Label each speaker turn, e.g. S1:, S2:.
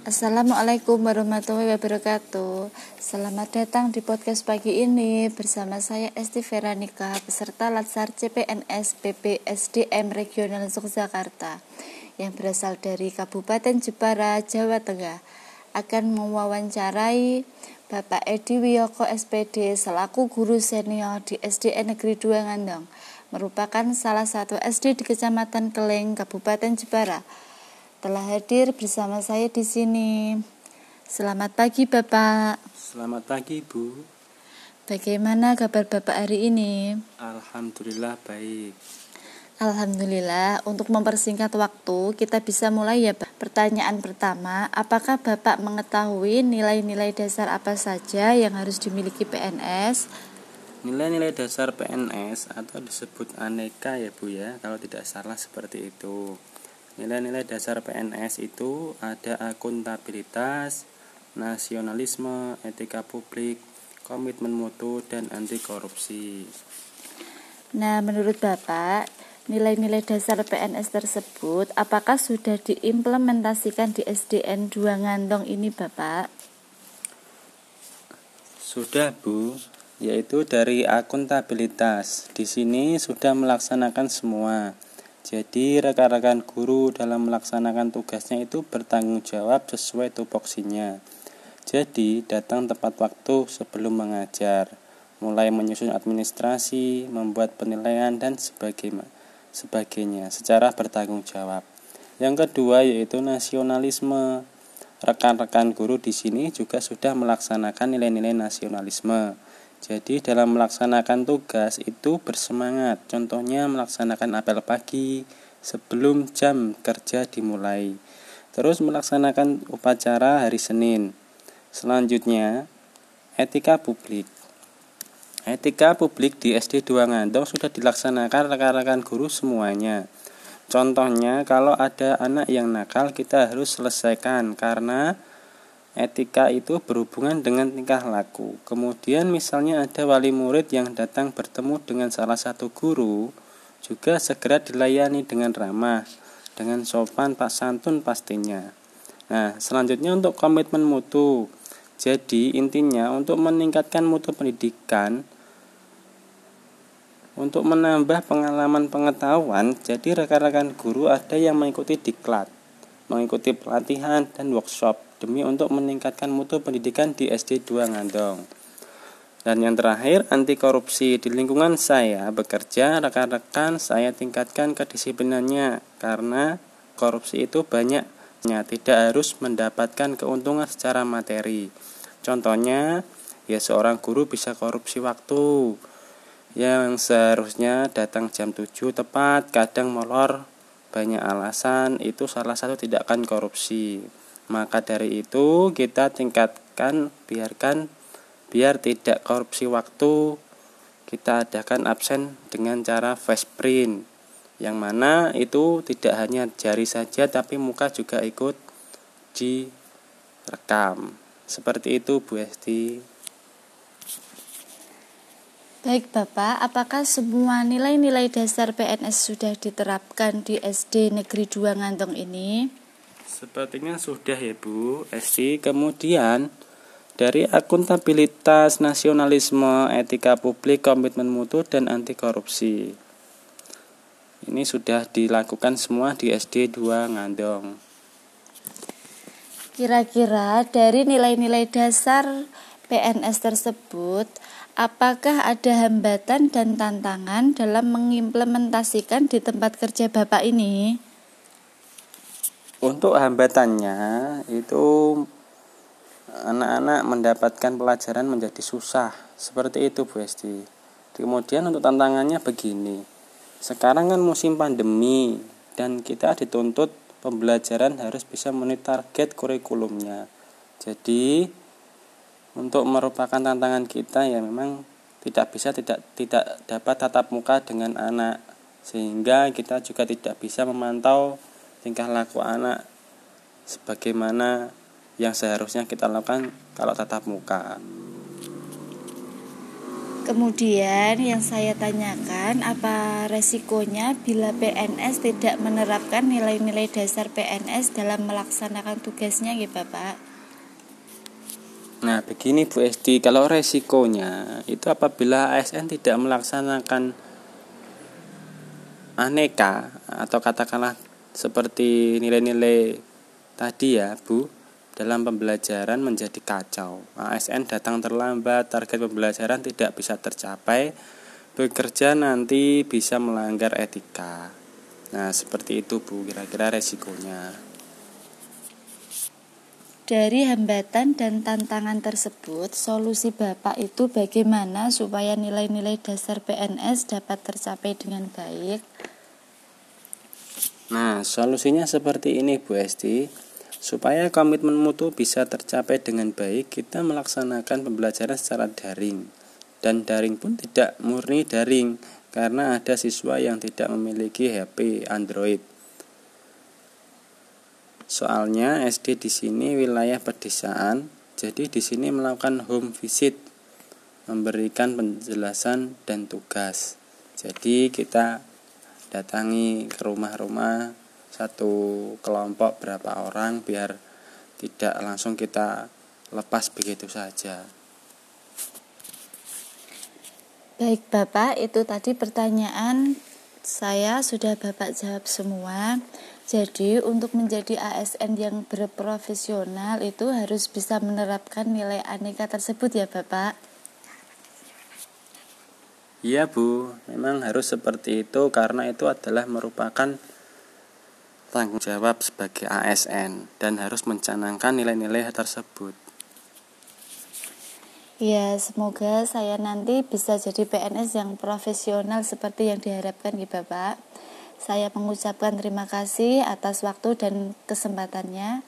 S1: Assalamualaikum warahmatullahi wabarakatuh. Selamat datang di podcast pagi ini Bersama saya Esti Veranika Peserta Latsar CPNS PPSDM Regional Yogyakarta Yang berasal dari Kabupaten Jepara, Jawa Tengah. Akan mewawancarai Bapak Edi Wiyoko SPD Selaku guru senior di SDN Negeri 2 Ngandong Merupakan salah satu SD di Kecamatan Keleng, Kabupaten Jepara telah hadir bersama saya di sini. Selamat pagi Bapak.
S2: Selamat pagi Bu.
S1: Bagaimana kabar Bapak hari ini?
S2: Alhamdulillah baik.
S1: Alhamdulillah, untuk mempersingkat waktu, kita bisa mulai ya Pak. Pertanyaan pertama, apakah Bapak mengetahui nilai-nilai dasar apa saja yang harus dimiliki PNS?
S2: Nilai-nilai dasar PNS atau disebut aneka ya Bu ya, kalau tidak salah seperti itu. Nilai-nilai dasar PNS itu ada akuntabilitas, nasionalisme, etika publik, komitmen mutu, dan anti korupsi.
S1: Nah, menurut Bapak, nilai-nilai dasar PNS tersebut apakah sudah diimplementasikan di SDN 2 Ngandong ini, Bapak?
S2: Sudah, Bu, yaitu dari akuntabilitas. Di sini sudah melaksanakan semua jadi rekan-rekan guru dalam melaksanakan tugasnya itu bertanggung jawab sesuai tupoksinya. Jadi datang tepat waktu sebelum mengajar, mulai menyusun administrasi, membuat penilaian dan sebagainya, sebagainya secara bertanggung jawab. Yang kedua yaitu nasionalisme. Rekan-rekan guru di sini juga sudah melaksanakan nilai-nilai nasionalisme jadi dalam melaksanakan tugas itu bersemangat. Contohnya melaksanakan apel pagi sebelum jam kerja dimulai. Terus melaksanakan upacara hari Senin. Selanjutnya, etika publik. Etika publik di SD 2 Ngandong sudah dilaksanakan rekan-rekan guru semuanya. Contohnya, kalau ada anak yang nakal, kita harus selesaikan karena Etika itu berhubungan dengan tingkah laku. Kemudian misalnya ada wali murid yang datang bertemu dengan salah satu guru, juga segera dilayani dengan ramah, dengan sopan pak santun pastinya. Nah, selanjutnya untuk komitmen mutu. Jadi intinya untuk meningkatkan mutu pendidikan, untuk menambah pengalaman pengetahuan, jadi rekan-rekan guru ada yang mengikuti diklat, mengikuti pelatihan dan workshop demi untuk meningkatkan mutu pendidikan di SD 2 Ngandong. Dan yang terakhir, anti korupsi di lingkungan saya bekerja rekan-rekan saya tingkatkan kedisiplinannya karena korupsi itu banyaknya tidak harus mendapatkan keuntungan secara materi. Contohnya, ya seorang guru bisa korupsi waktu yang seharusnya datang jam 7 tepat, kadang molor banyak alasan, itu salah satu tindakan korupsi. Maka dari itu kita tingkatkan biarkan biar tidak korupsi waktu kita adakan absen dengan cara face print. Yang mana itu tidak hanya jari saja tapi muka juga ikut direkam. Seperti itu Bu Esti.
S1: Baik Bapak, apakah semua nilai-nilai dasar PNS sudah diterapkan di SD Negeri 2 Ngantong ini?
S2: Sepertinya sudah ya Bu Esti. Kemudian dari akuntabilitas, nasionalisme, etika publik, komitmen mutu, dan anti korupsi. Ini sudah dilakukan semua di SD 2 Ngandong.
S1: Kira-kira dari nilai-nilai dasar PNS tersebut, apakah ada hambatan dan tantangan dalam mengimplementasikan di tempat kerja Bapak ini?
S2: Untuk hambatannya itu anak-anak mendapatkan pelajaran menjadi susah. Seperti itu Bu Esti. Kemudian untuk tantangannya begini. Sekarang kan musim pandemi dan kita dituntut pembelajaran harus bisa memenuhi target kurikulumnya. Jadi untuk merupakan tantangan kita ya memang tidak bisa tidak tidak dapat tatap muka dengan anak sehingga kita juga tidak bisa memantau tingkah laku anak sebagaimana yang seharusnya kita lakukan kalau tatap muka.
S1: Kemudian yang saya tanyakan apa resikonya bila PNS tidak menerapkan nilai-nilai dasar PNS dalam melaksanakan tugasnya ya Bapak?
S2: Nah begini Bu Esti, kalau resikonya itu apabila ASN tidak melaksanakan aneka atau katakanlah seperti nilai-nilai tadi ya Bu dalam pembelajaran menjadi kacau. ASN datang terlambat, target pembelajaran tidak bisa tercapai, bekerja nanti bisa melanggar etika. Nah, seperti itu Bu, kira-kira resikonya.
S1: Dari hambatan dan tantangan tersebut, solusi Bapak itu bagaimana supaya nilai-nilai dasar PNS dapat tercapai dengan baik?
S2: Nah, solusinya seperti ini Bu Esti. Supaya komitmen mutu bisa tercapai dengan baik, kita melaksanakan pembelajaran secara daring. Dan daring pun tidak murni daring, karena ada siswa yang tidak memiliki HP Android. Soalnya SD di sini wilayah pedesaan, jadi di sini melakukan home visit, memberikan penjelasan dan tugas. Jadi kita datangi ke rumah-rumah satu kelompok berapa orang biar tidak langsung kita lepas begitu saja.
S1: Baik Bapak, itu tadi pertanyaan saya sudah Bapak jawab semua. Jadi untuk menjadi ASN yang berprofesional itu harus bisa menerapkan nilai aneka tersebut ya Bapak.
S2: Iya Bu, memang harus seperti itu karena itu adalah merupakan tanggung jawab sebagai ASN dan harus mencanangkan nilai-nilai tersebut.
S1: Ya, semoga saya nanti bisa jadi PNS yang profesional seperti yang diharapkan ya Bapak. Saya mengucapkan terima kasih atas waktu dan kesempatannya.